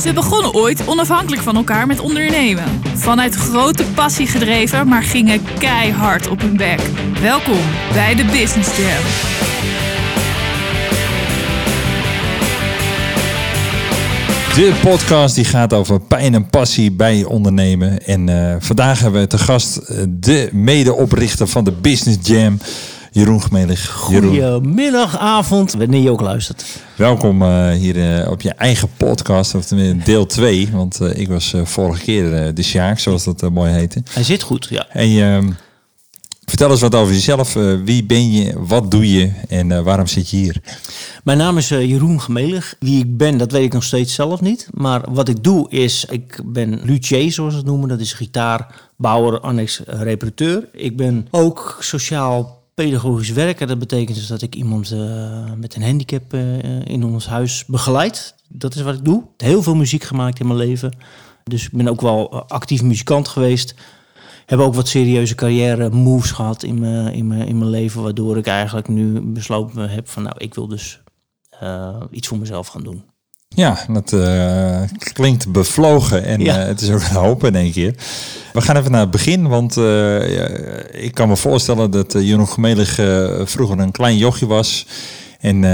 Ze begonnen ooit onafhankelijk van elkaar met ondernemen. Vanuit grote passie gedreven, maar gingen keihard op hun bek. Welkom bij de Business Jam. De podcast die gaat over pijn en passie bij ondernemen. En uh, vandaag hebben we te gast uh, de medeoprichter van de Business Jam, Jeroen Gemelig. Goedemiddag, avond, wanneer je ook luistert. Welkom uh, hier op je eigen podcast, of tenminste deel 2. Want ik was vorige keer de Sjaak, zoals dat mooi heette. Hij zit goed, ja. En je, vertel eens wat over jezelf. wie ben je, wat doe je en waarom zit je hier? Mijn naam is Jeroen Gemelig. Wie ik ben, dat weet ik nog steeds zelf niet. Maar wat ik doe is, ik ben luthier, zoals ze het noemen. Dat is gitaarbouwer, annex reparateur. Ik ben ook sociaal pedagogisch werker. Dat betekent dus dat ik iemand uh, met een handicap uh, in ons huis begeleid. Dat is wat ik doe. Heel veel muziek gemaakt in mijn leven. Dus ik ben ook wel actief muzikant geweest. Heb ook wat serieuze carrière moves gehad in mijn, in, mijn, in mijn leven. Waardoor ik eigenlijk nu besloten heb van nou, ik wil dus iets voor mezelf gaan doen. Ja, dat uh, klinkt bevlogen en ja. uh, het is ook een hoop in één keer. We gaan even naar het begin, want uh, ik kan me voorstellen dat Jeroen Gemelig vroeger een klein jochje was. En we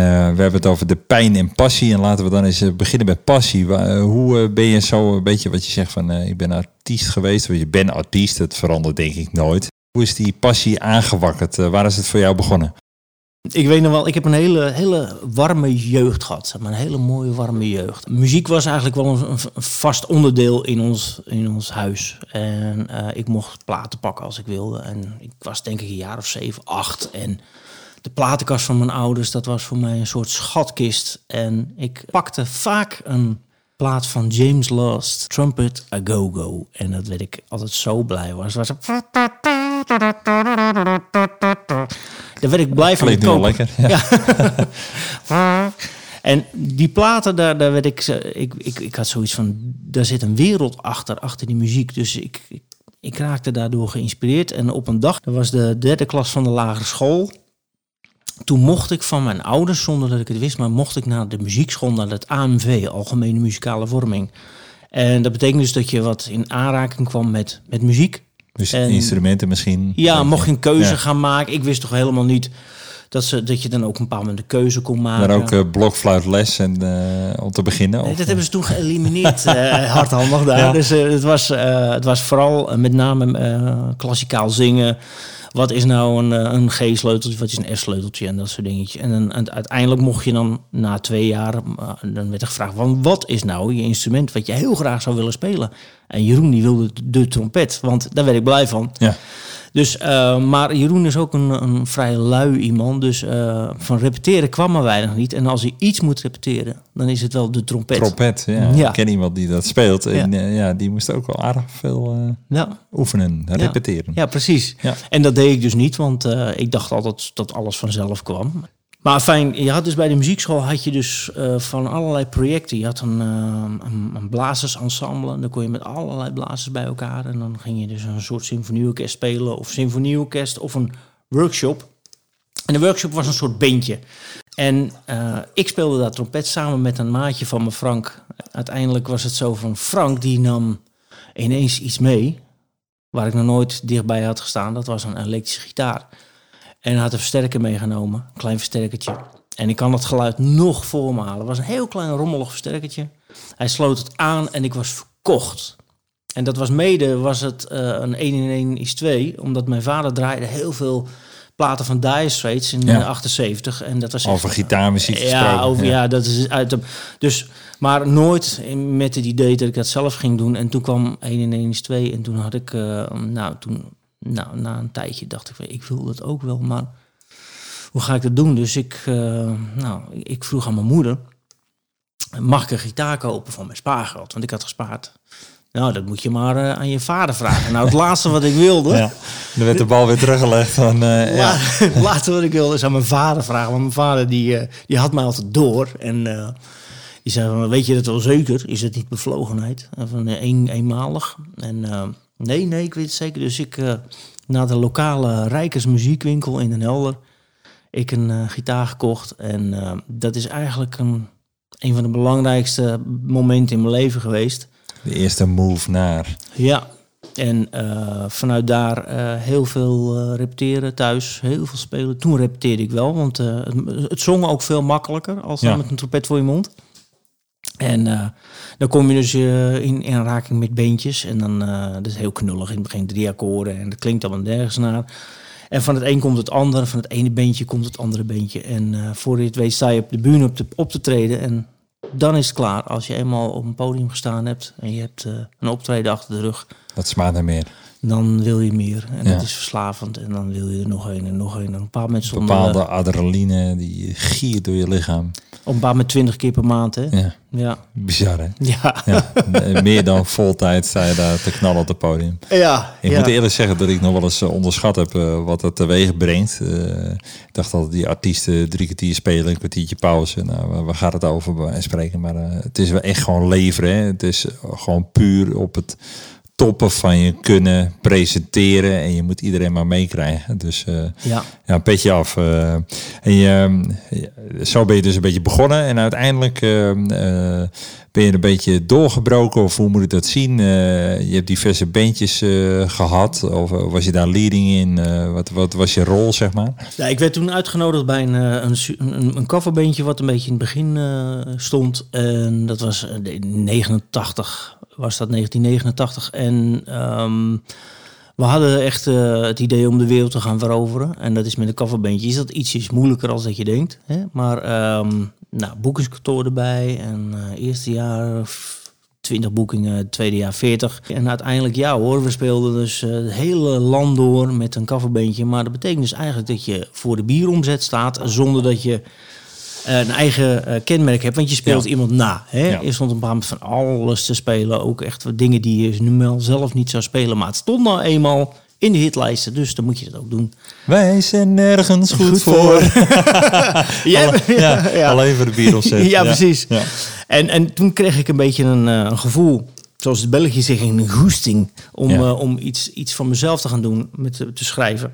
hebben het over de pijn en passie. En laten we dan eens beginnen met passie. hoe ben je zo een beetje wat je zegt van ik ben artiest geweest. Of je bent artiest, het verandert denk ik nooit. Hoe is die passie aangewakkerd? waar is het voor jou begonnen? Ik weet nog wel, ik heb een hele, hele warme jeugd gehad. maar, een hele mooie warme jeugd. Muziek was eigenlijk wel een, vast onderdeel in ons, in ons huis. En uh, ik mocht platen pakken als ik wilde. En ik was denk ik een jaar of zeven, acht. En de platenkast van mijn ouders, dat was voor mij een soort schatkist. En ik pakte vaak een plaat van James Last, Trumpet A Go Go. En dat weet ik altijd zo blij was. was daar werd ik blij van. Klinkt lekker. Ja. ja. en die platen, daar, daar werd ik, ik, ik, ik had zoiets van, daar zit een wereld achter, achter die muziek. Dus ik, ik, ik raakte daardoor geïnspireerd. En op een dag, dat was de derde klas van de lagere school. Toen mocht ik van mijn ouders, zonder dat ik het wist, maar mocht ik naar de muziekschool, naar het AMV, Algemene Muzikale Vorming. En dat betekent dus dat je wat in aanraking kwam met, met muziek. Dus en, instrumenten misschien? Ja, mocht je een keuze ja. gaan maken. Ik wist toch helemaal niet dat, ze, dat je dan ook een bepaald moment de keuze kon maken. Maar ook uh, blokfluitles en, uh, om te beginnen? Nee, dat hebben ze toen geëlimineerd, hardhandig daar. Ja. Dus het, was, het was vooral met name klassikaal zingen. Wat is nou een, een G-sleuteltje, wat is een S-sleuteltje en dat soort dingetjes. En, dan, en uiteindelijk mocht je dan na twee jaar, dan werd er gevraagd, van, wat is nou je instrument wat je heel graag zou willen spelen? En Jeroen die wilde de trompet, want daar werd ik blij van. Ja. Dus, uh, maar Jeroen is ook een, een vrij lui iemand. Dus uh, van repeteren kwam er weinig niet. En als hij iets moet repeteren, dan is het wel de trompet. Trompet, ja. ja. Ik ken iemand die dat speelt. En ja, uh, ja die moest ook wel aardig veel ja. oefenen, repeteren. Ja, precies. Ja. En dat deed ik dus niet, want ik dacht altijd dat alles vanzelf kwam. Maar fijn, je had dus bij de muziekschool had je dus uh, van allerlei projecten. Je had een, uh, een, blazersensemble. En dan kon je met allerlei blazers bij elkaar. En dan ging je dus een soort symfonieorkest spelen. Of symfonieorkest of een workshop. En de workshop was een soort bandje. En uh, ik speelde daar trompet samen met een maatje van me, Frank. Uiteindelijk was het zo van Frank, die nam ineens iets mee. Waar ik nog nooit dichtbij had gestaan. Dat was een elektrische gitaar. En had een versterker meegenomen, een klein versterkertje. En ik kan dat geluid nog voor me halen. Het was een heel klein rommelig versterkertje. Hij sloot het aan en ik was verkocht. En dat was mede was het uh, een 1 in 1 is 2, omdat mijn vader draaide heel veel platen van Dire Straits in ja. 78 en dat was over gitaarmuziek ja, over ja. ja, dat is uit de dus maar nooit met het idee dat ik dat zelf ging doen en toen kwam 1 in 1 is 2 en toen had ik uh, nou toen nou, na een tijdje dacht ik, ik wil dat ook wel, maar hoe ga ik dat doen? Dus ik, uh, nou, ik vroeg aan mijn moeder, mag ik een gitaar kopen van mijn spaargeld? Want ik had gespaard. Nou, dat moet je maar uh, aan je vader vragen. Nou, het laatste wat ik wilde... Ja, dan werd de bal weer teruggelegd van... Uh, ja. Het laatste wat ik wilde is aan mijn vader vragen. Want mijn vader die, die had mij altijd door. En die zei van, weet je dat wel zeker? Is het niet bevlogenheid? Van een, eenmalig. En Nee, nee, ik weet het zeker. Dus ik uh, naar de lokale Rijkers muziekwinkel in Den Helder. Ik een uh, gitaar gekocht. En uh, dat is eigenlijk een een van de belangrijkste momenten in mijn leven geweest. De eerste move naar. Ja, en vanuit daar heel veel repeteren thuis, heel veel spelen. Toen repeteerde ik wel, want het, het zong ook veel makkelijker als ja. met een trompet voor je mond. En dan kom je dus in, in aanraking met beentjes. En dan, dat is heel knullig in het begin, drie akkoorden. En dat klinkt allemaal nergens naar. En van het een komt het andere, van het ene beentje komt het andere beentje. En voor je weet sta je op de bühne op, te, op te treden. En dan is het klaar. Als je eenmaal op een podium gestaan hebt en je hebt een optreden achter de rug dat smaakt naar meer. Dan wil je meer. En ja. dat is verslavend. En dan wil je er nog een en nog een. En een paar mensen Bepaalde adrenaline die giert door je lichaam. Op een paar met twintig keer per maand, hè? Ja. ja. Bizar, hè? Ja. ja. Meer dan vol tijd sta je daar te knallen op het podium. Ja. Ik ja. moet eerlijk zeggen dat ik nog wel eens onderschat heb uh, wat het teweeg brengt. Uh, ik dacht dat die artiesten drie kwartier spelen, een kwartiertje pauze. Nou, waar gaat het over bij spreken? Maar uh, het is wel echt gewoon leveren, hè? Het is gewoon puur op het toppen van je kunnen presenteren en je moet iedereen maar meekrijgen. Dus uh, ja. ja, petje af. Uh, en je, zo ben je dus een beetje begonnen en uiteindelijk uh, ben je een beetje doorgebroken of hoe moet ik dat zien? je hebt diverse bandjes gehad of was je daar leading in? wat, wat was je rol zeg maar? Ja, ik werd toen uitgenodigd bij een, een, een, een coverbandje wat een beetje in het begin stond en dat was 89 was dat 1989. En um, we hadden echt uh, het idee om de wereld te gaan veroveren. En dat is met een coverbandje. Is dat ietsjes moeilijker als dat je denkt. Hè? Maar um, nou, boekingskantoor erbij. En uh, eerste jaar 20 boekingen, tweede jaar 40. En uiteindelijk, ja hoor, we speelden dus uh, het hele land door met een coverbandje. Maar dat betekent dus eigenlijk dat je voor de bieromzet staat zonder dat je een eigen uh, kenmerk hebt. Want je speelt ja. iemand na. Hè? Ja. Je stond een paar van alles te spelen. Ook echt dingen die je nu wel zelf niet zou spelen. Maar het stond nou eenmaal in de hitlijsten. Dus dan moet je dat ook doen. Wij zijn nergens goed, Goed voor. Ja, Alle- ja, ja. Alleen voor de bieromzet. Ja, precies. Ja. En, en toen kreeg ik een beetje een, eh, een gevoel, zoals de Belgen zeggen, een goesting om, eh, om iets, iets van mezelf te gaan doen, met te schrijven.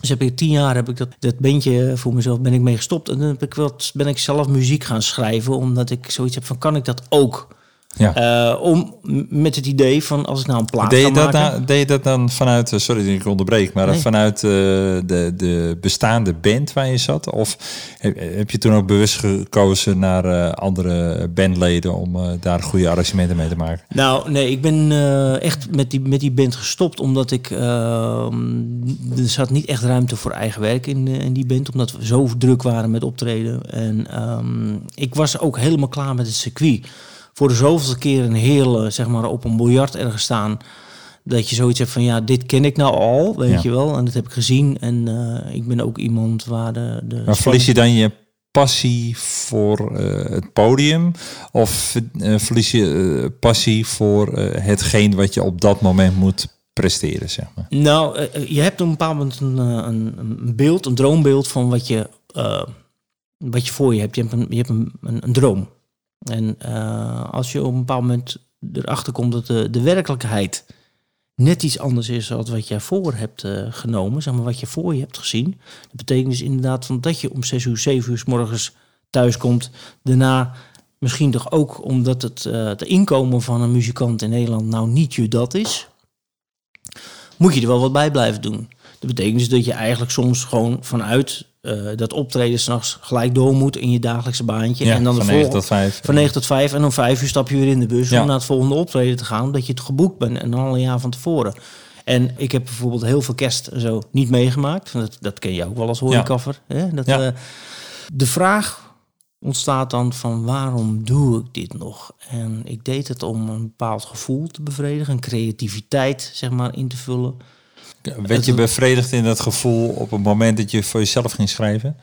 Dus heb ik tien jaar heb ik dat, dat bandje voor mezelf ben ik mee gestopt. En dan heb ik wat, ben ik zelf muziek gaan schrijven, omdat ik zoiets heb van kan ik dat ook? Ja. Eh, om met het idee van als ik nou een plaat Deed je, dat maken. nou, deed je dat dan vanuit, eh, sorry dat ik onderbreek, maar Nee. vanuit eh, de, de bestaande band waar je zat? Of heb, je toen ook bewust gekozen naar andere bandleden om daar goede arrangementen mee te maken? Nou, nee, ik ben echt met die, met die band gestopt. Omdat ik. er zat niet echt ruimte voor eigen werk in, in die band. Omdat we zo druk waren met optreden. En ehm, ik was ook helemaal klaar met het circuit. Voor de zoveelste keer een heel, zeg maar, op een biljart ergens staan. Dat je zoiets hebt van, ja, dit ken ik nou al, weet Ja. je wel. En dat heb ik gezien. En eh, ik ben ook iemand waar de... de Maar verlies je dan je passie voor eh, het podium? Of eh, verlies je eh, passie voor eh, hetgeen wat je op dat moment moet presteren, zeg maar? Nou, eh, eh, je hebt op een bepaald moment een, eh, een, een beeld, een droombeeld van wat je, eh, wat je voor je hebt. Je hebt een, je hebt een, een, een droom. En eh, als je op een bepaald moment erachter komt dat de, werkelijkheid net iets anders is dan wat jij voor hebt eh, genomen, zeg maar wat je voor je hebt gezien. Dat betekent dus inderdaad van dat je om 6 uur, 7 uur s morgens thuis komt. Daarna misschien toch ook omdat het, eh het inkomen van een muzikant in Nederland nou niet je dat is moet je er wel wat bij blijven doen. Dat betekent dus dat je eigenlijk soms gewoon vanuit eh, dat optreden s'nachts gelijk door moet in je dagelijkse baantje. Ja, en dan van de 9 vol- tot 5. van 9 tot 5 en om 5 uur stap je weer in de bus Ja. om naar het volgende optreden te gaan, omdat je het geboekt bent en al een jaar van tevoren. En ik heb bijvoorbeeld heel veel kerst en zo niet meegemaakt. Dat, dat ken je ook wel als horecaffer. Hè? Dat, Ja. eh, de vraag ontstaat dan van waarom doe ik dit nog? En ik deed het om een bepaald gevoel te bevredigen, een creativiteit zeg maar in te vullen. Werd je bevredigd in dat gevoel op het moment dat je voor jezelf ging schrijven?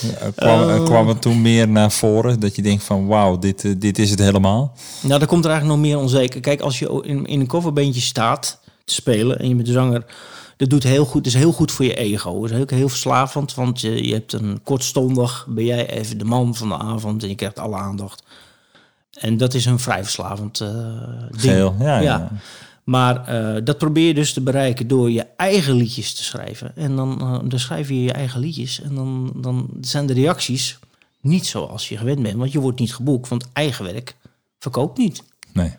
Ja, kwam, Eh. kwam het toen meer naar voren dat je denkt van wauw, dit, eh, dit is het helemaal? Nou, daar komt er eigenlijk nog meer onzeker. Kijk, als je in, in een coverbandje staat te spelen en je bent de zanger, dat doet heel goed. Is heel goed voor je ego. Dat is ook heel verslavend, want je, je hebt een kortstondig, ben jij even de man van de avond en je krijgt alle aandacht. En dat is een vrij verslavend eh ding. Geheel, ja, ja. Ja. Maar eh, dat probeer je dus te bereiken door je eigen liedjes te schrijven. En dan, eh, dan schrijf je je eigen liedjes. En dan, dan zijn de reacties niet zoals je gewend bent. Want je wordt niet geboekt, want eigen werk verkoopt niet. Nee.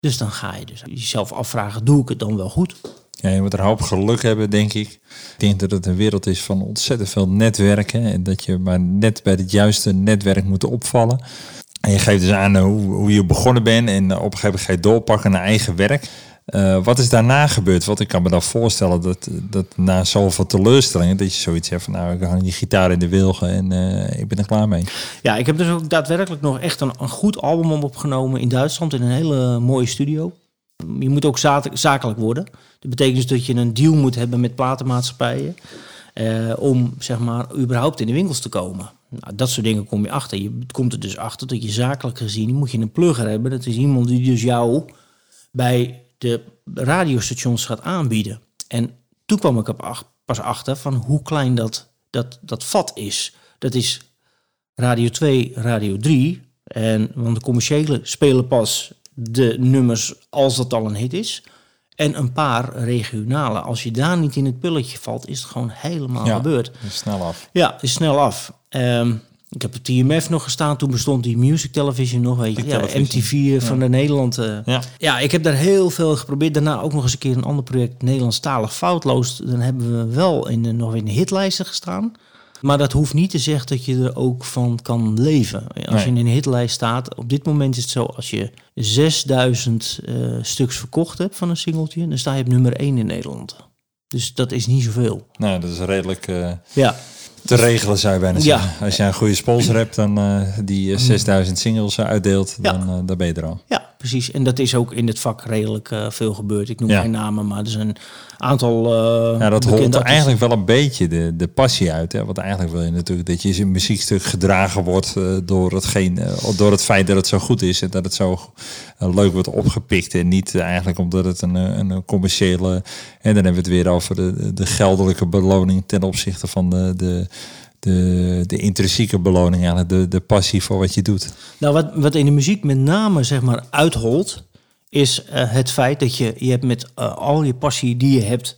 Dus dan ga je dus jezelf afvragen, doe ik het dan wel goed? Ja, je moet er een hoop geluk hebben, denk ik. Ik denk dat het een wereld is van ontzettend veel netwerken. En dat je maar net bij het juiste netwerk moet opvallen. En je geeft dus aan hoe, hoe je begonnen bent. En op een gegeven moment ga je doorpakken naar eigen werk. Uh, wat is daarna gebeurd? Want ik kan me dan voorstellen dat, dat na zoveel teleurstellingen... dat je zoiets hebt van, nou, ik hang die gitaar in de wilgen en uh, ik ben er klaar mee. Ja, ik heb dus ook daadwerkelijk nog echt een, een goed album opgenomen in Duitsland... in een hele mooie studio. Je moet ook zakelijk worden. Dat betekent dus dat je een deal moet hebben met platenmaatschappijen... Uh, om, zeg maar, überhaupt in de winkels te komen. Nou, dat soort dingen kom je achter. Je komt er dus achter dat je zakelijk gezien... moet je een plugger hebben. Dat is iemand die dus jou bij de radiostations gaat aanbieden. En toen kwam ik er pas achter van hoe klein dat, dat, dat vat is. Dat is Radio 2, Radio 3. En, want de commerciële spelen pas de nummers als dat al een hit is. En een paar regionale. Als je daar niet in het pulletje valt, is het gewoon helemaal ja, gebeurd. Is snel af. Ja, is snel af. Um, ik heb het TMF nog gestaan, toen bestond die Music Television nog, weet je. Ja, MTV van de Nederland. Uh. Ja. ja, ik heb daar heel veel geprobeerd. Daarna ook nog eens een keer een ander project, Nederlandstalig Foutloos. Dan hebben we wel in de, nog in de hitlijsten gestaan. Maar dat hoeft niet te zeggen dat je er ook van kan leven. Als je in een hitlijst staat, op dit moment is het zo, als je 6000 uh, stuks verkocht hebt van een singeltje, dan sta je op nummer 1 in Nederland. Dus dat is niet zoveel. Nou, dat is redelijk. Uh... Ja te regelen, zou je bijna zeggen. Als je een goede sponsor hebt, dan uh, die 6000 singles uitdeelt, dan, uh, dan ben je er al. Ja, precies. En dat is ook in het vak redelijk uh, veel gebeurd. Ik noem geen namen, maar er zijn aantal. Uh, ja, dat holt eigenlijk wel een beetje de, de passie uit. Hè? Want eigenlijk wil je natuurlijk dat je een muziekstuk gedragen wordt uh, door, hetgeen, door het feit dat het zo goed is en dat het zo leuk wordt opgepikt. En niet eigenlijk omdat het een, een commerciële. En dan hebben we het weer over de, de geldelijke beloning ten opzichte van de. de de, de intrinsieke beloning, eigenlijk de, de passie voor wat je doet. Nou, wat, wat in de muziek met name zeg maar uitholt, is uh, het feit dat je, je hebt met uh, al je passie die je hebt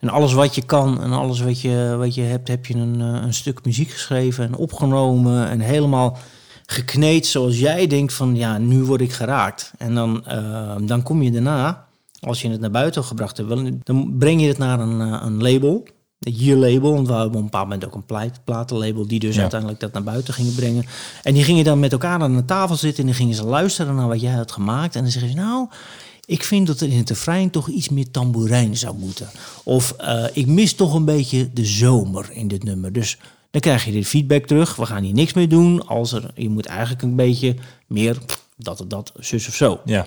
en alles wat je kan en alles wat je, wat je hebt, heb je een, uh, een stuk muziek geschreven en opgenomen en helemaal gekneed zoals jij denkt van ja, nu word ik geraakt. En dan, dan kom je daarna, als je het naar buiten gebracht hebt, dan breng je het naar een, een label je label. Want we hebben op een bepaald moment ook een platenlabel die dus uiteindelijk dat naar buiten gingen brengen. En die gingen dan met elkaar aan de tafel zitten en dan gingen ze luisteren naar wat jij had gemaakt. En dan zeggen ze, nou, ik vind dat er in het refrein toch iets meer tamboerijn zou moeten. Of uh, ik mis toch een beetje de zomer in dit nummer. Dus dan krijg je de feedback terug. We gaan hier niks meer doen. Als er, je moet eigenlijk een beetje meer dat, dat, zus of zo. Ja.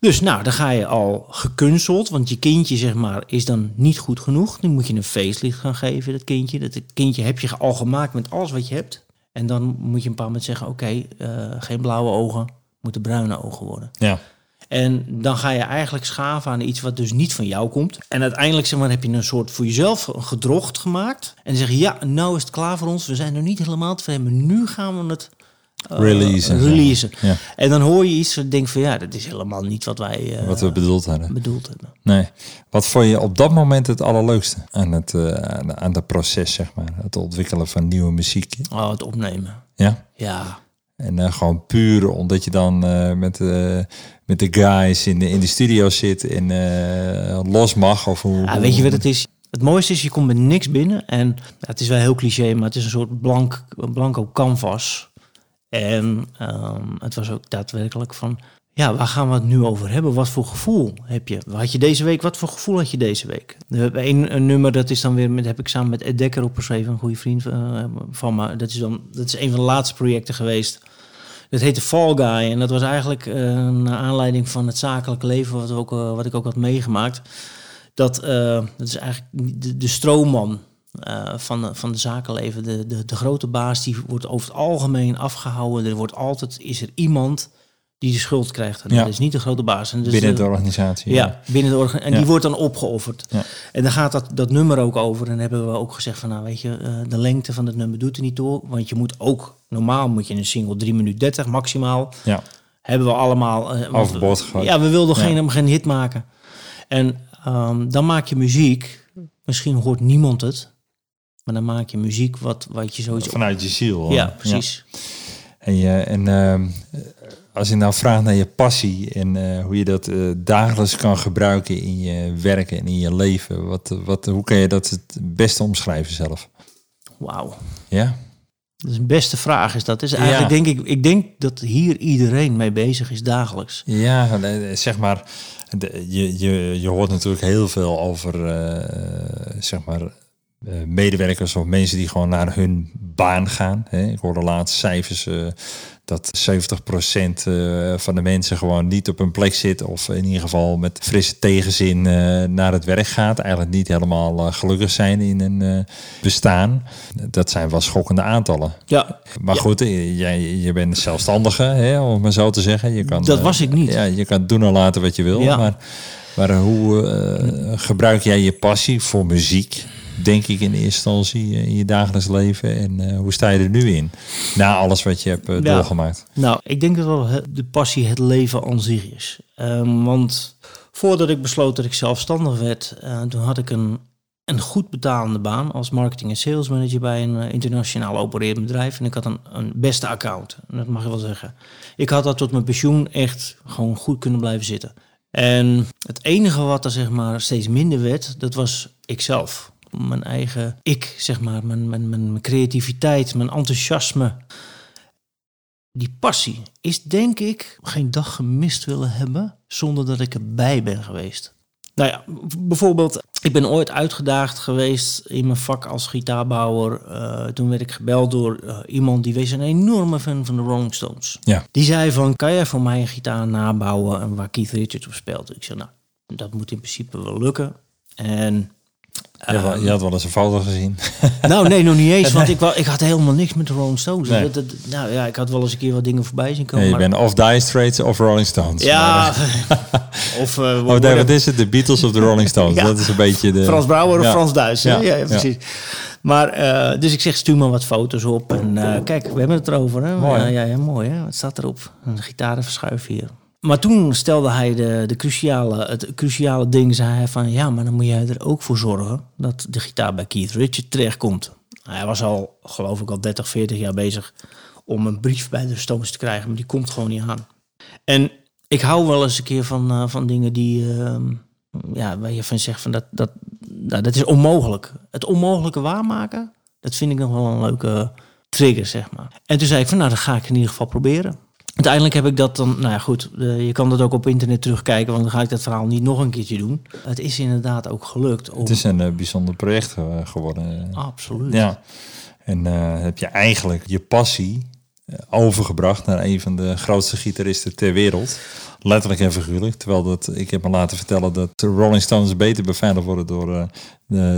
Dus nou, dan ga je al gekunsteld, want je kindje zeg maar is dan niet goed genoeg. Dan moet je een facelift gaan geven, dat kindje. Dat kindje heb je al gemaakt met alles wat je hebt. En dan moet je een paar moment zeggen, oké, uh, geen blauwe ogen, moeten bruine ogen worden. Ja. En dan ga je eigenlijk schaven aan iets wat dus niet van jou komt. En uiteindelijk zeg maar, heb je een soort voor jezelf een gedrocht gemaakt. En dan zeg je, ja, nou is het klaar voor ons. We zijn er niet helemaal tevreden, maar nu gaan we het uh, releasen. releasen. Ja. En dan hoor je iets en denk van ja, dat is helemaal niet wat wij uh, wat we bedoeld hadden. Bedoeld hebben. Nee. Wat vond je op dat moment het allerleukste aan het uh, aan het proces zeg maar, het ontwikkelen van nieuwe muziek? Oh, het opnemen. Ja. Ja. En gewoon puur omdat je dan met met de guys in de in de studio zit en los mag of hoe. Ja, weet je wat het is? Het mooiste is, je komt met niks binnen. En ja, het is wel heel cliché, maar het is een soort blank, blanco canvas. En um, het was ook daadwerkelijk van, ja, waar gaan we het nu over hebben? Wat voor gevoel heb je? Had je deze week, wat voor gevoel had je deze week? We hebben een, nummer, dat is dan weer, met, heb ik samen met Ed Dekker opgeschreven, een goede vriend uh, van me. Dat is dan, dat is een van de laatste projecten geweest. Dat heette Fall Guy en dat was eigenlijk uh, een aanleiding van het zakelijke leven, wat, ook, uh, wat ik ook had meegemaakt. Dat, dat is eigenlijk de stroomman uh, van, van de zakenleven. De, de, de grote baas die wordt over het algemeen afgehouden. Er wordt altijd, is er iemand die de schuld krijgt. En ja. dat is niet de grote baas. En dus binnen de, organisatie. Ja, binnen de organisatie. En die wordt dan opgeofferd. Ja. En dan gaat dat, dat nummer ook over. En dan hebben we ook gezegd van, nou weet je, uh, de lengte van het nummer doet er niet toe. Want je moet ook, normaal moet je een single 3 minuten 30 maximaal. Ja. Hebben we allemaal... Uh, Overboord gegooid. Ja, we wilden geen, geen hit maken. En um, dan maak je muziek. Misschien hoort niemand het. Maar dan maak je muziek wat, wat je zoiets... Vanuit je ziel. Ja, precies. En, je, en ehm, als je nou vraagt naar je passie en eh, hoe je dat eh, dagelijks kan gebruiken in je werken en in je leven, wat, wat, hoe kan je dat het beste omschrijven zelf? Wauw. Ja? Dat is een beste vraag. Is dat is eigenlijk denk ik, ik denk dat hier iedereen mee bezig is dagelijks. Ja, zeg maar, je, je, je hoort natuurlijk heel veel over, zeg maar, medewerkers of mensen die gewoon naar hun baan gaan. Hè. Ik hoorde laatst cijfers uh, dat 70% uh, van de mensen gewoon niet op een plek zit of in ieder geval met frisse tegenzin naar het werk gaat. Eigenlijk niet helemaal gelukkig zijn in een bestaan. Dat zijn wel schokkende aantallen. Ja. Maar ja. goed, jij, je bent zelfstandige, hè, om maar zo te zeggen. Je kan, dat was ik niet. Ja, je kan doen en laten wat je wil. Ja. Maar, maar hoe gebruik jij je passie voor muziek? Denk ik in eerste instantie in je dagelijks leven. En uh, hoe sta je er nu in? Na alles wat je hebt uh, ja. doorgemaakt. Nou, ik denk dat wel de passie het leven aan zich is. Um, want voordat ik besloot dat ik zelfstandig werd, uh, toen had ik een, een goed betalende baan als marketing en sales manager bij een internationaal opererend bedrijf. En ik had een, een beste account. Dat mag je wel zeggen. Ik had dat tot mijn pensioen echt gewoon goed kunnen blijven zitten. En het enige wat er zeg maar steeds minder werd, dat was ikzelf mijn eigen ik, zeg maar, mijn, mijn, mijn creativiteit, mijn enthousiasme. Die passie is denk ik geen dag gemist willen hebben zonder dat ik erbij ben geweest. Nou ja, bijvoorbeeld, ik ben ooit uitgedaagd geweest in mijn vak als gitaarbouwer. Uh, toen werd ik gebeld door uh, iemand die wees een enorme fan van de Rolling Stones. Ja. Die zei van, kan jij voor mij een gitaar nabouwen en waar Keith Richards op speelt? Ik zei, nou, dat moet in principe wel lukken. En je, je, had wel eens een foto gezien. Nou, nee, nog niet eens. Want ik, ik had helemaal niks met de Rolling Stones. Nee. Dat, dat, nou ja, ik had wel eens een keer wat dingen voorbij zien komen. Nee, je maar... bent of Dire Straits of Rolling Stones. Ja. of uh, oh, nee, wat is het? De Beatles of de Rolling Stones? ja. Dat is een beetje de... Frans Brouwer of ja. Frans Duits. Ja. Ja, precies. Maar, uh, dus ik zeg, stuur maar wat foto's op. En uh, kijk, we hebben het erover. Hè? Mooi. Ja, ja, mooi. Hè? Wat staat erop? Een gitarenverschuif hier. Maar toen stelde hij de, de cruciale, het cruciale ding, zei hij van ja, maar dan moet jij er ook voor zorgen dat de gitaar bij Keith Richards terechtkomt. Hij was al, geloof ik, al 30, 40 jaar bezig om een brief bij de Stones te krijgen, maar die komt gewoon niet aan. En ik hou wel eens een keer van, uh, van dingen die, uh, ja, waar je van zegt van dat, dat, nou, dat is onmogelijk. Het onmogelijke waarmaken, dat vind ik nog wel een leuke trigger, zeg maar. En toen zei ik van nou, dat ga ik in ieder geval proberen. Uiteindelijk heb ik dat dan, nou ja goed, uh, je kan dat ook op internet terugkijken, want dan ga ik dat verhaal niet nog een keertje doen. Het is inderdaad ook gelukt. Om... Het is een uh, bijzonder project uh, geworden. Absoluut. Ja. En heb je eigenlijk je passie overgebracht naar een van de grootste gitaristen ter wereld. Letterlijk en figuurlijk. Terwijl dat, ik heb me laten vertellen dat de Rolling Stones beter beveiligd worden door,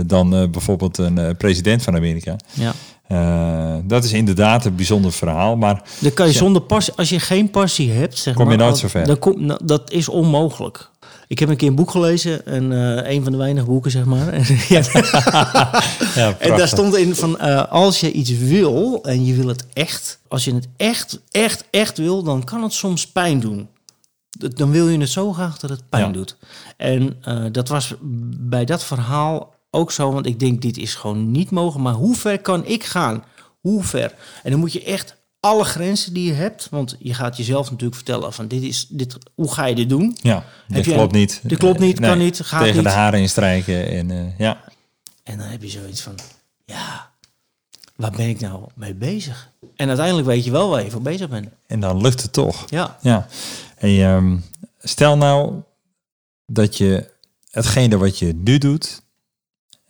dan bijvoorbeeld een president van Amerika. Ja. Uh, dat is inderdaad een bijzonder verhaal. Maar dan kan je zonder passie, als je geen passie hebt, zeg kom maar, je nooit zo ver. Dan kom, nou, dat is onmogelijk. Ik heb een keer een boek gelezen, en uh, een van de weinige boeken, zeg maar. ja, en daar stond in van uh, als je iets wil en je wil het echt, als je het echt, echt, echt wil, dan kan het soms pijn doen. Dan wil je het zo graag dat het pijn ja. doet. En uh, dat was bij dat verhaal ook zo, want ik denk dit is gewoon niet mogelijk. Maar hoe ver kan ik gaan? Hoe ver? En dan moet je echt alle grenzen die je hebt, want je gaat jezelf natuurlijk vertellen van dit is dit. Hoe ga je dit doen? Ja, dit klopt niet. Dit klopt niet, nee, kan niet, gaat tegen niet. de haren instrijken en uh, ja. En dan heb je zoiets van, ja, waar ben ik nou mee bezig? En uiteindelijk weet je wel waar je voor bezig bent. En dan lukt het toch. Ja. Ja. En um, stel nou dat je hetgene wat je nu doet,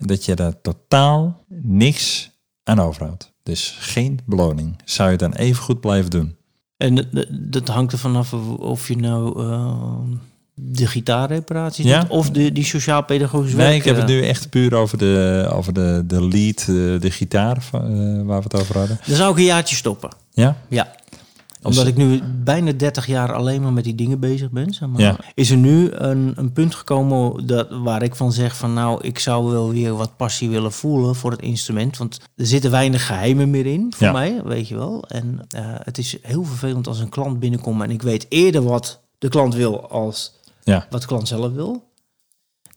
dat je daar totaal niks aan overhoudt. Dus geen beloning. Zou je dan even goed blijven doen? En dat hangt er vanaf of je nou uh, de gitaarreparaties ja? doet of de, die sociaal-pedagogische Nee, werk, ik heb het nu echt puur over de, over de, de lead, de, de gitaar uh, waar we het over hadden. Dan zou ik een jaartje stoppen. Ja? Ja omdat ik nu bijna 30 jaar alleen maar met die dingen bezig ben, zeg maar, ja. is er nu een, een punt gekomen dat, waar ik van zeg van nou, ik zou wel weer wat passie willen voelen voor het instrument. Want er zitten weinig geheimen meer in voor ja. mij, weet je wel. En uh, het is heel vervelend als een klant binnenkomt en ik weet eerder wat de klant wil als ja. wat de klant zelf wil.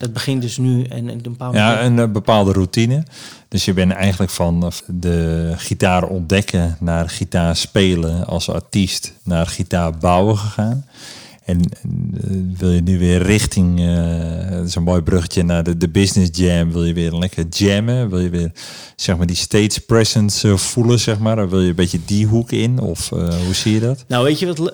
Het begint dus nu en een bepaalde... Ja, een eh, bepaalde routine. Dus je bent eigenlijk van eh, de gitaar ontdekken naar gitaar spelen als artiest naar gitaar bouwen gegaan. En eh, wil je nu weer richting, uh, een mooi bruggetje naar de, de business jam. Wil je weer lekker jammen? Wil je weer zeg maar die stage presence uh, voelen, zeg maar? Dan wil je een beetje die hoek in? Of hoe zie je dat? Nou, weet je wat,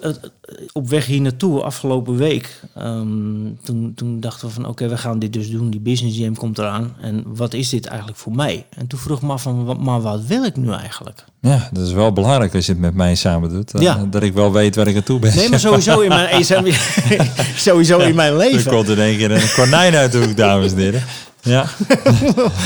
op weg hier naartoe, afgelopen week, um, toen, toen dachten we van oké, okay, we gaan dit dus doen. Die business jam komt eraan. En wat is dit eigenlijk voor mij? En toen vroeg ik me af van, maar wat wil ik nu eigenlijk? Ja, dat is wel belangrijk als je het met mij samen doet. Ja. Dat ik wel weet waar ik aan toe ben. Nee, maar sowieso in mijn, sowieso in mijn leven. Er komt in één keer een konijn uit de hoek, dames en heren. Ja.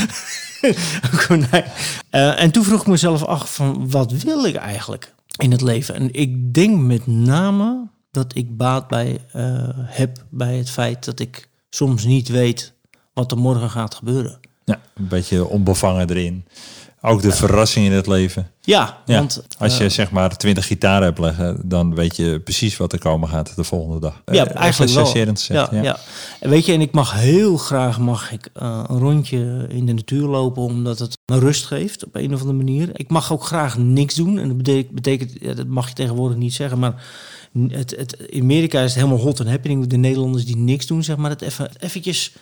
konijn. Uh, en toen vroeg ik mezelf af van, wat wil ik eigenlijk in het leven? En ik denk met name dat ik baat bij uh, heb bij het feit dat ik soms niet weet wat er morgen gaat gebeuren. Ja, een beetje onbevangen erin. Ook de verrassing in het leven. Ja, want als je uh, zeg maar twintig gitaren hebt leggen, dan weet je precies wat er komen gaat de volgende dag. Ja, uh, eigenlijk wel. Gezegd, ja, ja. ja, En weet je, en ik mag heel graag mag ik uh, een rondje in de natuur lopen, omdat het me rust geeft op een of andere manier. Ik mag ook graag niks doen. En dat betekent, dat mag je tegenwoordig niet zeggen, maar het, het, in Amerika is het helemaal hot en happening. De Nederlanders die niks doen, zeg maar, het even eventjes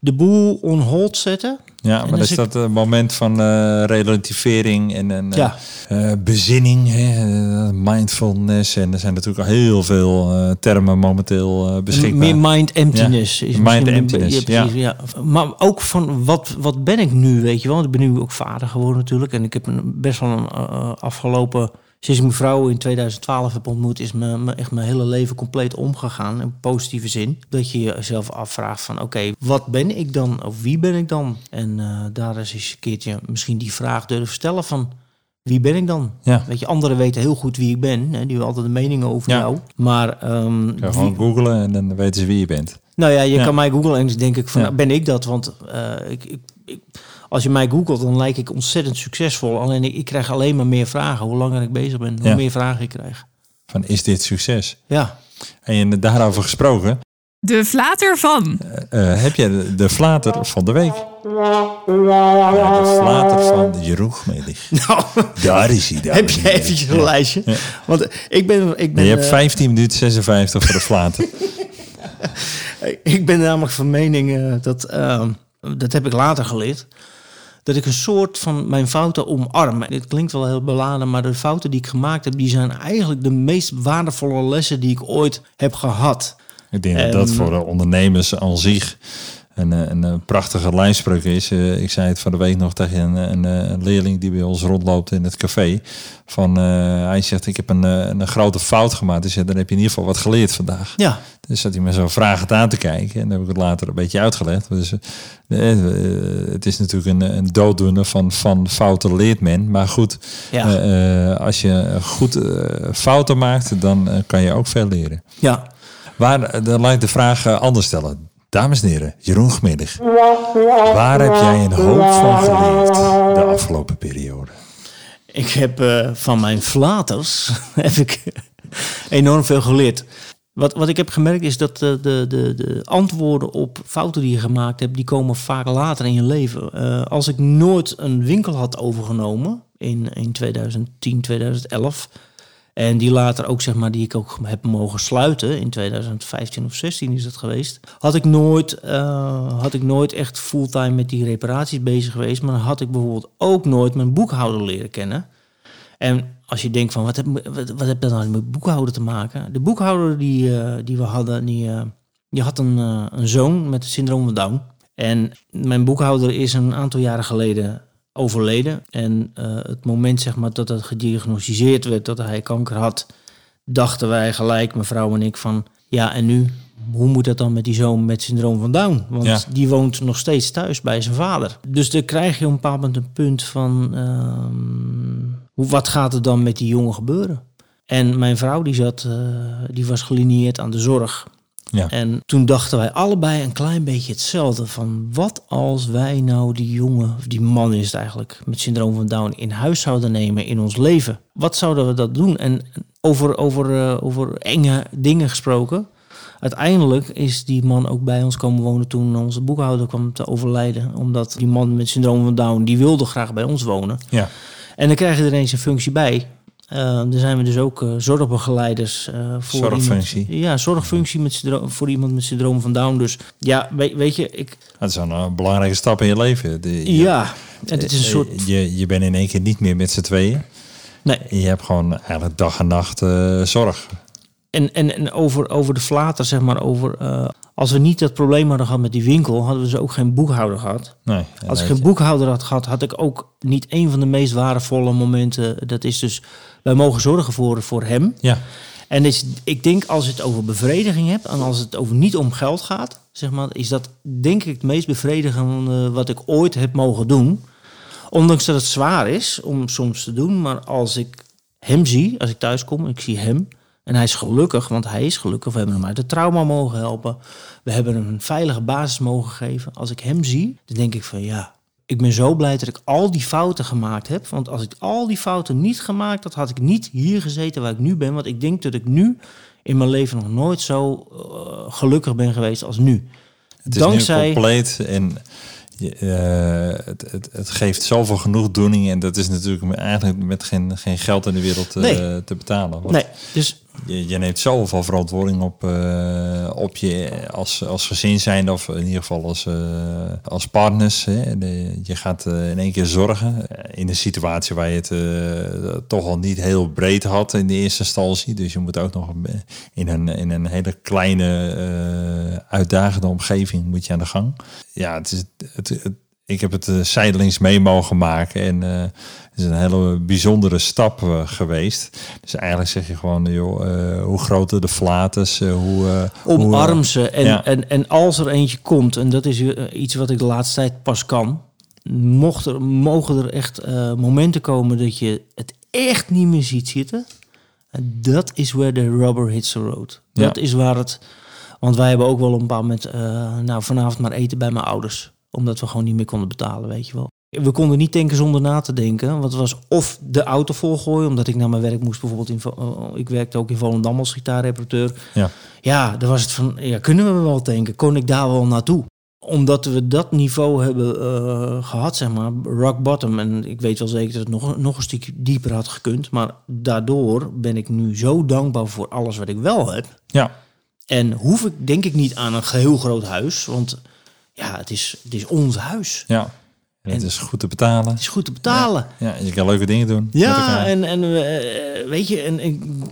de boel on hold zetten. Ja, maar is dat een moment van uh, relativering en een ja. uh, bezinning, hè? mindfulness. En er zijn natuurlijk al heel veel uh, termen momenteel beschikbaar. Meer mind emptiness. Ja. Is mind emptiness, ja, precies, ja. Maar ook van wat, wat ben ik nu, weet je wel. Ik ben nu ook vader geworden natuurlijk. En ik heb een, best wel een afgelopen sinds ik mijn vrouw in 2012 heb ontmoet, is me, echt mijn hele leven compleet omgegaan. In positieve zin. Dat je jezelf afvraagt van oké, wat ben ik dan? Of wie ben ik dan? En uh, daar is eens een keertje misschien die vraag durven stellen van wie ben ik dan? Ja. Weet je, anderen weten heel goed wie ik ben. Hè? Die hebben altijd een mening over jou. Maar um, ja, gewoon googlen en dan weten ze wie je bent. Nou ja, je kan mij googlen en dan denk ik van, ben ik dat? Want uh, ik, ik, ik als je mij googelt, dan lijk ik ontzettend succesvol. Alleen ik, ik krijg alleen maar meer vragen. Hoe langer ik bezig ben, hoe meer vragen ik krijg. Van is dit succes? Ja. En daarover gesproken. De flater van. Uh, uh, heb je de, flater van de week? Ja, de flater van Jeroen Gmelig. Nou, daar is hij. Daar heb je eventjes een lijstje? Ja. Want ik ben... Ik ben je hebt 15 uh, minuten 56 voor de flater. ik ben namelijk van mening dat... Ehm, dat heb ik later geleerd dat ik een soort van mijn fouten omarm. Dit klinkt wel heel beladen, maar de fouten die ik gemaakt heb, die zijn eigenlijk de meest waardevolle lessen die ik ooit heb gehad. Ik denk dat dat voor de ondernemers aan zich een, eh, een, een prachtige lijnspreuk is. Uh, ik zei het van de week nog tegen een, een, een, leerling die bij ons rondloopt in het café. Van, uh, hij zegt, ik heb een, een grote fout gemaakt. Dus ja, dan heb je in ieder geval wat geleerd vandaag. Ja. Dus dat hij me zo vragend aan te kijken. En dan heb ik het later een beetje uitgelegd. Dus uh, het is natuurlijk een, een dooddoener van, van fouten leert men. Maar goed, ja. als je goed fouten maakt, dan kan je ook veel leren. Ja. Waar, dan laat ik de vraag anders stellen. Dames en heren, Jeroen Gmiddig. Waar heb jij een hoop van geleerd de afgelopen periode? Ik heb uh, van mijn flaters heb ik enorm veel geleerd. Wat, wat ik heb gemerkt is dat de, de, de, de antwoorden op fouten die je gemaakt hebt, die komen vaak later in je leven. Uh, als ik nooit een winkel had overgenomen in, in 2010, 2011, en die later ook, zeg maar, die ik ook heb mogen sluiten in 2015 of 16 is het geweest. Had ik nooit, uh, had ik nooit echt fulltime met die reparaties bezig geweest. Maar had ik bijvoorbeeld ook nooit mijn boekhouder leren kennen. En als je denkt van, wat heb, wat, heb dat nou met boekhouder te maken? De boekhouder die, uh, die we hadden, die, uh, die had een, een zoon met het syndroom van Down. En mijn boekhouder is een aantal jaren geleden overleden. En uh, het moment zeg maar, dat het gediagnosticeerd werd dat hij kanker had, dachten wij gelijk, mevrouw en ik, van ja, en nu? Hoe moet dat dan met die zoon met syndroom van Down? Want die woont nog steeds thuis bij zijn vader. Dus dan krijg je op een bepaald moment een punt van... Uh, hoe, wat gaat er dan met die jongen gebeuren? En mijn vrouw die zat, uh, die was gelineerd aan de zorg. Ja. En toen dachten wij allebei een klein beetje hetzelfde. Van wat als wij nou die jongen, of die man is het eigenlijk, met syndroom van Down in huis zouden nemen in ons leven? Wat zouden we dat doen? En over, over, uh, over enge dingen gesproken. uiteindelijk is die man ook bij ons komen wonen toen onze boekhouder kwam te overlijden. Omdat die man met syndroom van Down, die wilde graag bij ons wonen. Ja. En dan krijg je er ineens een functie bij. Uh, dan zijn we dus ook uh, zorgbegeleiders uh, voor zorgfunctie. Iemand, ja, zorgfunctie met voor iemand met syndroom van Down. Dus ja, weet, weet je, ik. Dat is een belangrijke stap in je leven. De, je, ja, het is een soort. Je, je bent in één keer niet meer met z'n tweeën. Nee. Je hebt gewoon eigenlijk dag en nacht zorg. En, en, en over, over de flater, zeg maar, over als we niet dat probleem hadden gehad met die winkel, hadden we ze ook geen boekhouder gehad. Nee, Als ik geen boekhouder had gehad, had ik ook niet een van de meest waardevolle momenten. Dat is dus, wij mogen zorgen voor, voor hem. Ja. En is, ik denk als het over bevrediging hebt en als het over niet om geld gaat, zeg maar, is dat denk ik het meest bevredigende wat ik ooit heb mogen doen. Ondanks dat het zwaar is om soms te doen, maar als ik hem zie, als ik thuis kom ik zie hem, en hij is gelukkig, want hij is gelukkig. We hebben hem uit het trauma mogen helpen. We hebben hem een veilige basis mogen geven. Als ik hem zie, dan denk ik van ja, ik ben zo blij dat ik al die fouten gemaakt heb. Want als ik al die fouten niet gemaakt had, had ik niet hier gezeten waar ik nu ben. Want ik denk dat ik nu in mijn leven nog nooit zo uh, gelukkig ben geweest als nu. Het is Dankzij... nu compleet en uh, het, het, het, geeft zoveel genoegdoening en dat is natuurlijk eigenlijk met geen, geen geld in de wereld uh, nee. te betalen. nee, dus je, neemt zoveel verantwoording op, uh, op je als, als gezin zijn of in ieder geval als, als partners. Hè. Je gaat in één keer zorgen in een situatie waar je het toch al niet heel breed had in de eerste instantie. Dus je moet ook nog in een, in een hele kleine uitdagende omgeving moet je aan de gang. Ja, het is het, ik heb het uh, zijdelings mee mogen maken. En uh, het is een hele bijzondere stap uh, geweest. Dus eigenlijk zeg je gewoon, joh, hoe groter de flatus, hoe... Omarm ze. En, ja. en, en als er eentje komt, en dat is iets wat ik de laatste tijd pas kan... Mocht er, mogen er echt momenten komen dat je het echt niet meer ziet zitten... Dat is where the rubber hits the road. Dat ja. is waar het... Want wij hebben ook wel een bepaald moment... nou, vanavond maar eten bij mijn ouders omdat we gewoon niet meer konden betalen, weet je wel. We konden niet denken zonder na te denken. Want het was of de auto volgooien, omdat ik naar mijn werk moest. Bijvoorbeeld, in, uh, ik werkte ook in Volendam als gitaarreparateur. Ja. ja, dan was het van, ja, kunnen we wel denken? Kon ik daar wel naartoe? Omdat we dat niveau hebben uh, gehad, zeg maar, rock bottom. En ik weet wel zeker dat het nog, nog een stukje dieper had gekund. Maar daardoor ben ik nu zo dankbaar voor alles wat ik wel heb. Ja. En hoef ik denk ik niet aan een heel groot huis. Want ja, het is, het is ons huis. Ja. En het is goed te betalen. Het is goed te betalen. Ja, je kan leuke dingen doen. Ja, en, en uh, weet je, en, en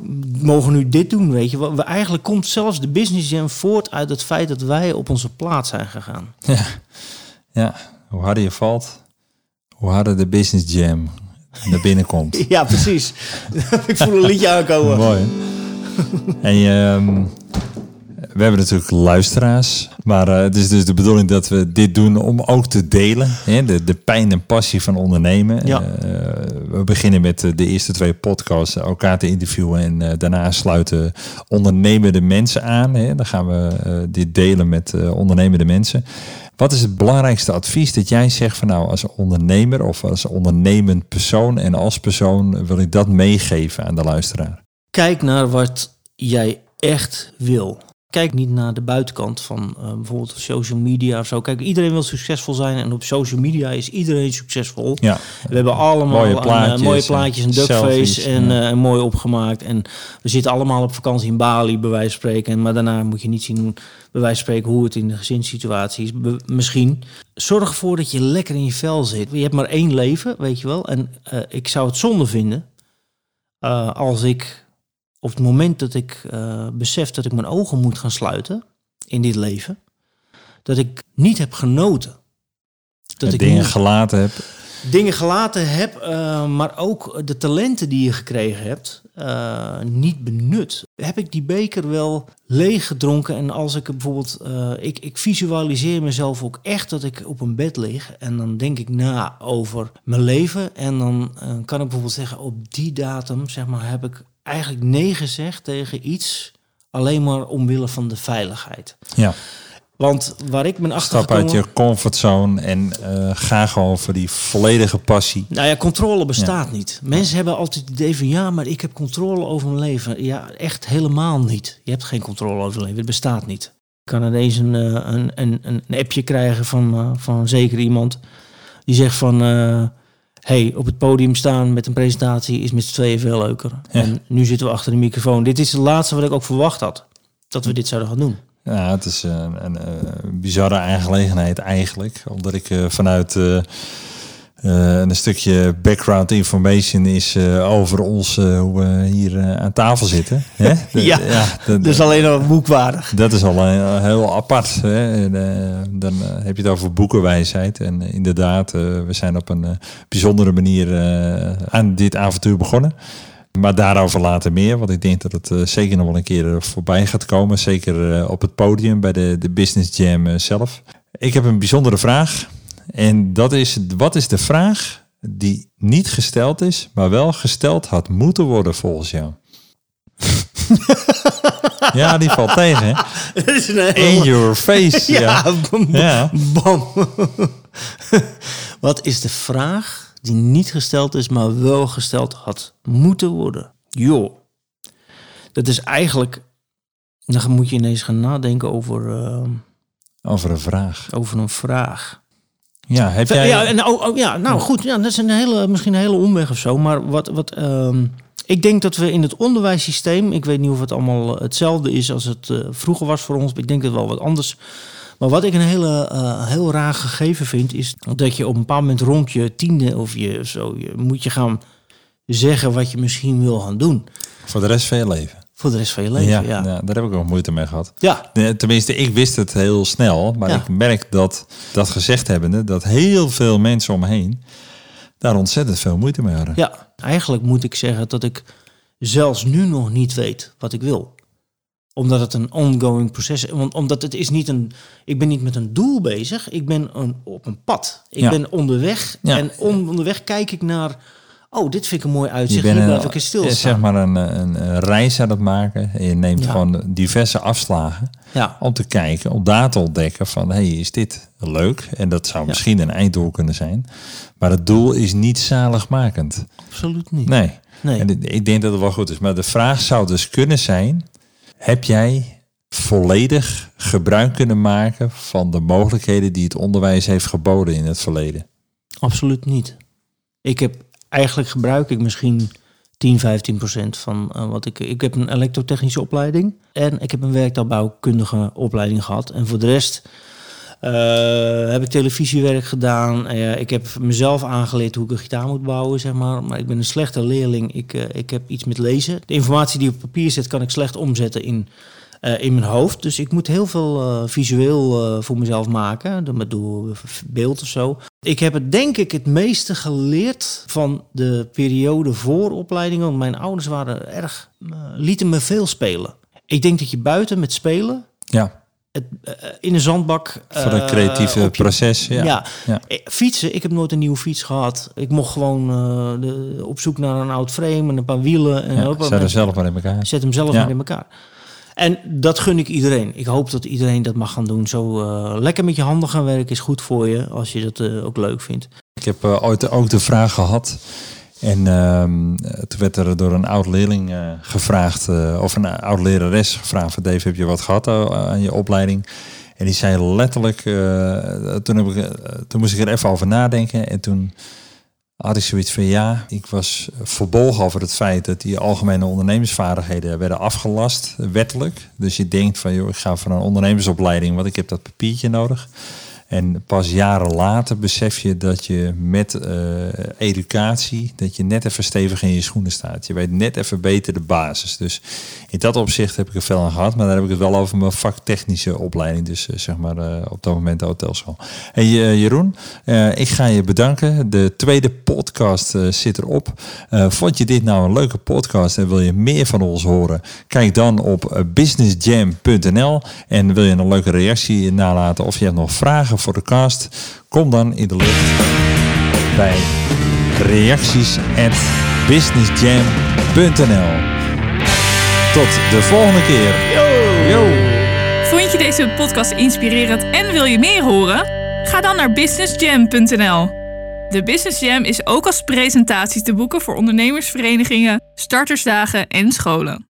mogen nu dit doen, weet je. We, eigenlijk komt zelfs de Business Jam voort uit het feit dat wij op onze plaats zijn gegaan. Ja, ja. hoe harder je valt, hoe harder de Business Jam naar binnen komt. ja, precies. Ik voel een liedje aankomen. Mooi. En je... Um, we hebben natuurlijk luisteraars, maar uh, het is dus de bedoeling dat we dit doen om ook te delen. Hè? De, de pijn en passie van ondernemen. Ja. Uh, we beginnen met de eerste twee podcasts, elkaar te interviewen en uh, daarna sluiten ondernemende mensen aan. Hè? Dan gaan we dit delen met ondernemende mensen. Wat is het belangrijkste advies dat jij zegt van nou als ondernemer of als ondernemend persoon en als persoon wil ik dat meegeven aan de luisteraar? Kijk naar wat jij echt wil. Kijk niet naar de buitenkant van uh, bijvoorbeeld social media of zo. Kijk, iedereen wil succesvol zijn en op social media is iedereen succesvol. Ja. We hebben allemaal mooie plaatjes, uh, mooie plaatjes en duckface en, ja. uh, mooi opgemaakt. En we zitten allemaal op vakantie in Bali, bij wijze van spreken. Maar daarna moet je niet zien, bij wijze van spreken, hoe het in de gezinssituatie is. Be misschien. Zorg ervoor dat je lekker in je vel zit. Je hebt maar één leven, weet je wel. En ik zou het zonde vinden als ik op het moment dat ik uh, besef dat ik mijn ogen moet gaan sluiten in dit leven, dat ik niet heb genoten. Dat ik dingen niet, gelaten heb. Dingen gelaten heb, uh, maar ook de talenten die je gekregen hebt, uh, niet benut. Heb ik die beker wel leeg gedronken en als ik bijvoorbeeld, ik, ik visualiseer mezelf ook echt dat ik op een bed lig en dan denk ik na over mijn leven en dan kan ik bijvoorbeeld zeggen op die datum, zeg maar, heb ik eigenlijk nee gezegd tegen iets alleen maar omwille van de veiligheid. Ja. Want waar ik ben Stap uit je comfortzone en eh, ga gewoon voor die volledige passie. Nou ja, controle bestaat niet. Mensen hebben altijd het idee van... ja, maar ik heb controle over mijn leven. Ja, echt helemaal niet. Je hebt geen controle over je leven. Het bestaat niet. Ik kan ineens een, eh, een, een, een appje krijgen van, eh, van zeker iemand... die zegt van... hey, op het podium staan met een presentatie is met z'n tweeën veel leuker. Ja. En nu zitten we achter de microfoon. Dit is het laatste wat ik ook verwacht had. Dat we dit zouden gaan doen. Ja, het is een, een, eh, bizarre aangelegenheid eigenlijk. Omdat ik eh, vanuit eh, eh, een stukje background information is eh, over ons, eh, hoe we hier aan tafel zitten. Hè? De- Ja, dat, Dus alleen al boekwaardig. dat is al een, heel apart. Hè? En, dan heb je het over boekenwijsheid. En inderdaad, we zijn op een bijzondere manier aan dit avontuur begonnen. Maar daarover later meer, want ik denk dat het zeker nog wel een keer voorbij gaat komen. Zeker op het podium bij de, de Business Jam zelf. Ik heb een bijzondere vraag. En dat is, wat is de vraag die niet gesteld is, maar wel gesteld had moeten worden volgens jou? ja, die valt tegen. hè? Dat is een In your face. ja. Ja, bam, Ja. bam. Wat is de vraag die niet gesteld is, maar wel gesteld had moeten worden? Joh. Dat is eigenlijk... Dan moet je ineens gaan nadenken over, eh, Over een vraag. over een vraag. Ja, heb jij... Ja, en, oh, oh, ja, nou goed, ja, dat is een hele, misschien een hele omweg of zo. Maar wat, wat, ehm, ik denk dat we in het onderwijssysteem, ik weet niet of het allemaal hetzelfde is als het eh, vroeger was voor ons. Ik denk dat wel wat anders. Maar wat ik een hele, eh, heel raar gegeven vind, is dat je op een bepaald moment rond je tiende of je zo, je, moet je gaan zeggen wat je misschien wil gaan doen. Voor de rest van je leven. Voor de rest van je leven. Ja, Ja, daar heb ik ook moeite mee gehad. ja. Tenminste, ik wist het heel snel. Maar Ja. ik merk dat, dat gezegd hebbende, dat heel veel mensen om me heen daar ontzettend veel moeite mee hadden. Ja, eigenlijk moet ik zeggen dat ik zelfs nu nog niet weet wat ik wil. Omdat het een ongoing proces is. Want omdat het is niet een. Ik ben niet met een doel bezig. Ik ben een, op een pad. Ik Ja. ben onderweg. En on- onderweg kijk ik naar. Oh, dit vind ik een mooi Je uitzicht. bent Hier een, blijf ik eh, zeg maar een, een, een reis aan het maken. En je neemt Ja. gewoon diverse afslagen Ja, om te kijken, om daar te ontdekken van, hey, is dit leuk? En dat zou misschien een einddoel kunnen zijn. Maar het doel is niet zaligmakend. absoluut niet. Nee. Nee. En ik denk dat het wel goed is. Maar de vraag zou dus kunnen zijn: heb jij volledig gebruik kunnen maken van de mogelijkheden die het onderwijs heeft geboden in het verleden? Absoluut niet. Ik heb eigenlijk gebruik ik misschien 10, 15 procent van eh, wat ik. Ik heb een elektrotechnische opleiding en ik heb een werktuigbouwkundige opleiding gehad. En voor de rest eh, heb ik televisiewerk gedaan. Eh, ik heb mezelf aangeleerd hoe ik een gitaar moet bouwen, zeg maar. Maar ik ben een slechte leerling. Ik, ik heb iets met lezen. De informatie die op papier zit, kan ik slecht omzetten in, eh, in mijn hoofd. Dus ik moet heel veel eh, visueel eh, voor mezelf maken. Bedoel beeld of zo. Ik heb het denk ik het meeste geleerd van de periode voor opleidingen. Want mijn ouders waren erg, lieten me veel spelen. Ik denk dat je buiten met spelen, Ja, het, in een zandbak... voor een creatieve proces. Ja. ja. Ja. Fietsen, ik heb nooit een nieuwe fiets gehad. Ik mocht gewoon de, op zoek naar een oud frame en een paar wielen. En Ja, zet er zelf maar in elkaar. zet hem zelf maar in elkaar. En dat gun ik iedereen. Ik hoop dat iedereen dat mag gaan doen. Zo eh, lekker met je handen gaan werken is goed voor je, als je dat eh, ook leuk vindt. Ik heb eh, ooit ook de vraag gehad. En ehm, eh, toen werd er door een oud leerling gevraagd, of een oud lerares gevraagd: van Dave, heb je wat gehad eh, aan je opleiding? En die zei letterlijk, toen, heb ik, toen moest ik er even over nadenken. En toen had ik zoiets van ja, ik was verbolgen over het feit dat die algemene ondernemersvaardigheden werden afgelast, wettelijk. Dus je denkt van joh, ik ga voor een ondernemersopleiding, want ik heb dat papiertje nodig. En pas jaren later besef je dat je met eh, educatie, dat je net even stevig in je schoenen staat. Je weet net even beter de basis. Dus in dat opzicht heb ik er veel aan gehad. Maar daar heb ik het wel over mijn vaktechnische opleiding. Dus eh, zeg maar eh, op dat moment de hotelschool. Hey eh, Jeroen, ik ga je bedanken. De tweede podcast zit erop. Vond je dit nou een leuke podcast en wil je meer van ons horen? Kijk dan op businessjam.nl. En wil je een leuke reactie nalaten of je hebt nog vragen voor de cast? Kom dan in de lucht bij reacties at businessjam.nl. Tot de volgende keer. Yo. Vond je je deze podcast inspirerend en wil je meer horen? Ga dan naar businessjam.nl. De Business Jam is ook als presentatie te boeken voor ondernemersverenigingen, startersdagen en scholen.